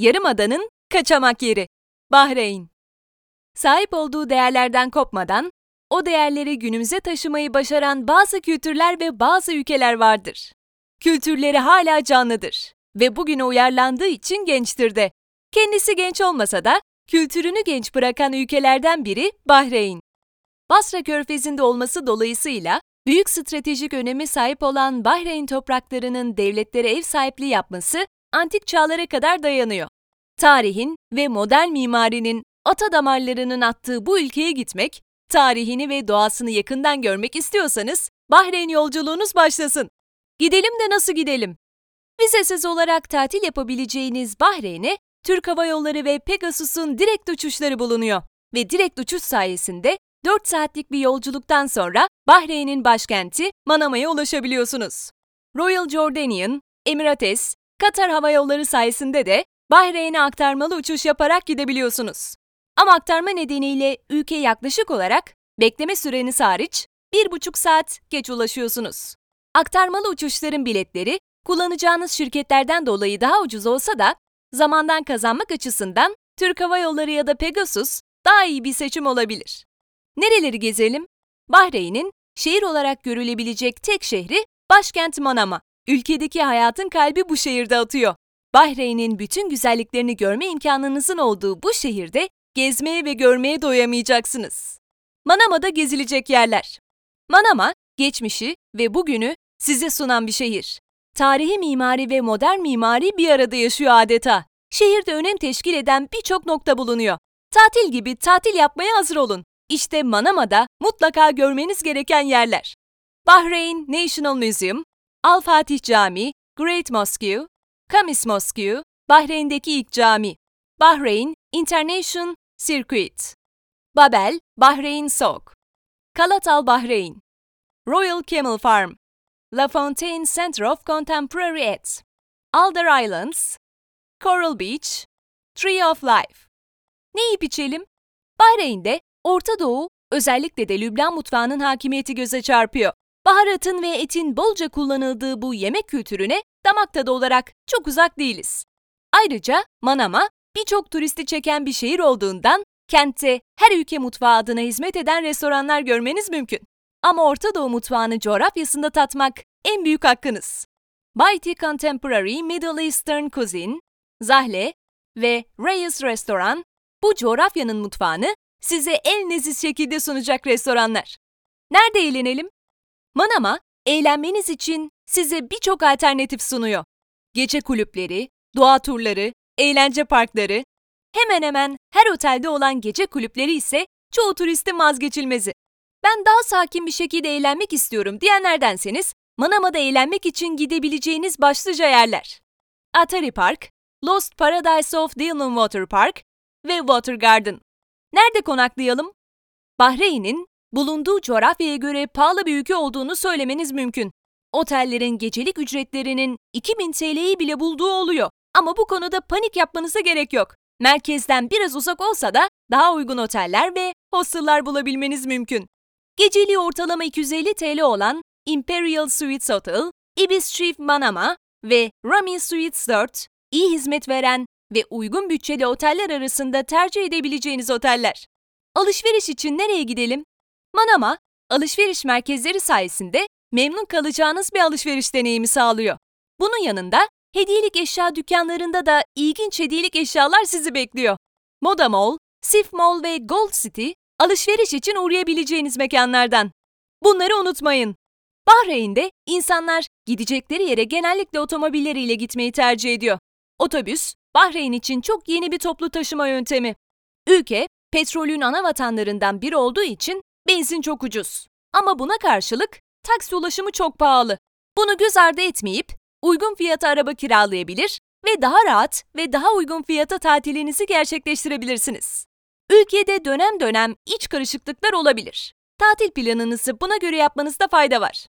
Yarımada'nın kaçamak yeri. Bahreyn. Sahip olduğu değerlerden kopmadan, o değerleri günümüze taşımayı başaran bazı kültürler ve bazı ülkeler vardır. Kültürleri hala canlıdır ve bugüne uyarlandığı için gençtir de. Kendisi genç olmasa da kültürünü genç bırakan ülkelerden biri Bahreyn. Basra Körfezi'nde olması dolayısıyla büyük stratejik öneme sahip olan Bahreyn topraklarının devletlere ev sahipliği yapması antik çağlara kadar dayanıyor. Tarihin ve modern mimarinin ata damarlarının attığı bu ülkeye gitmek, tarihini ve doğasını yakından görmek istiyorsanız Bahreyn yolculuğunuz başlasın. Gidelim de nasıl gidelim? Vizesiz olarak tatil yapabileceğiniz Bahreyn'e Türk Hava Yolları ve Pegasus'un direkt uçuşları bulunuyor ve direkt uçuş sayesinde 4 saatlik bir yolculuktan sonra Bahreyn'in başkenti Manama'ya ulaşabiliyorsunuz. Royal Jordanian, Emirates, Katar Hava Yolları sayesinde de Bahreyn'e aktarmalı uçuş yaparak gidebiliyorsunuz. Ama aktarma nedeniyle ülkeye yaklaşık olarak bekleme süreniz hariç 1,5 saat geç ulaşıyorsunuz. Aktarmalı uçuşların biletleri kullanacağınız şirketlerden dolayı daha ucuz olsa da zamandan kazanmak açısından Türk Hava Yolları ya da Pegasus daha iyi bir seçim olabilir. Nereleri gezelim? Bahreyn'in şehir olarak görülebilecek tek şehri başkent Manama. Ülkedeki hayatın kalbi bu şehirde atıyor. Bahreyn'in bütün güzelliklerini görme imkanınızın olduğu bu şehirde gezmeye ve görmeye doyamayacaksınız. Manama'da gezilecek yerler. Manama, geçmişi ve bugünü size sunan bir şehir. Tarihi mimari ve modern mimari bir arada yaşıyor adeta. Şehirde önem teşkil eden birçok nokta bulunuyor. Tatil gibi tatil yapmaya hazır olun. İşte Manama'da mutlaka görmeniz gereken yerler. Bahreyn National Museum, Al Fatih Camii, Great Mosque, Kamis Mosque, Bahreyn'deki ilk cami. Bahreyn International Circuit. Babel, Bahreyn Souk. Kalatal Bahreyn. Royal Camel Farm. La Fontaine Center of Contemporary Art. Alder Islands. Coral Beach. Tree of Life. Ne yiyip içelim? Bahreyn'de Orta Doğu, özellikle de Lübnan mutfağının hakimiyeti göze çarpıyor. Baharatın ve etin bolca kullanıldığı bu yemek kültürüne damak tadı olarak çok uzak değiliz. Ayrıca Manama birçok turisti çeken bir şehir olduğundan kentte her ülke mutfağı adına hizmet eden restoranlar görmeniz mümkün. Ama Orta Doğu mutfağını coğrafyasında tatmak en büyük hakkınız. Baiti Contemporary Middle Eastern Cuisine, Zahle ve Reyes Restoran bu coğrafyanın mutfağını size en leziz şekilde sunacak restoranlar. Nerede eğlenelim? Manama, eğlenmeniz için size birçok alternatif sunuyor. Gece kulüpleri, doğa turları, eğlence parkları, hemen hemen her otelde olan gece kulüpleri ise çoğu turistin vazgeçilmezi. Ben daha sakin bir şekilde eğlenmek istiyorum diyenlerdenseniz, Manama'da eğlenmek için gidebileceğiniz başlıca yerler. Atari Park, Lost Paradise of Dillon Water Park ve Water Garden. Nerede konaklayalım? Bahreyn'in bulunduğu coğrafyaya göre pahalı bir ülke olduğunu söylemeniz mümkün. Otellerin gecelik ücretlerinin 2000 TL'yi bile bulduğu oluyor. Ama bu konuda panik yapmanıza gerek yok. Merkezden biraz uzak olsa da daha uygun oteller ve hostellar bulabilmeniz mümkün. Geceliği ortalama 250 TL olan Imperial Suites Hotel, Ibis Chief Manama ve Rami Suites 4 iyi hizmet veren ve uygun bütçeli oteller arasında tercih edebileceğiniz oteller. Alışveriş için nereye gidelim? Manama, alışveriş merkezleri sayesinde memnun kalacağınız bir alışveriş deneyimi sağlıyor. Bunun yanında hediyelik eşya dükkanlarında da ilginç hediyelik eşyalar sizi bekliyor. Moda Mall, Sif Mall ve Gold City alışveriş için uğrayabileceğiniz mekanlardan. Bunları unutmayın. Bahreyn'de insanlar gidecekleri yere genellikle otomobilleriyle gitmeyi tercih ediyor. Otobüs, Bahreyn için çok yeni bir toplu taşıma yöntemi. Ülke, petrolün ana vatanlarından biri olduğu için benzin çok ucuz. Ama buna karşılık taksi ulaşımı çok pahalı. Bunu göz ardı etmeyip uygun fiyata araba kiralayabilir ve daha rahat ve daha uygun fiyata tatilinizi gerçekleştirebilirsiniz. Ülkede dönem dönem iç karışıklıklar olabilir. Tatil planınızı buna göre yapmanızda fayda var.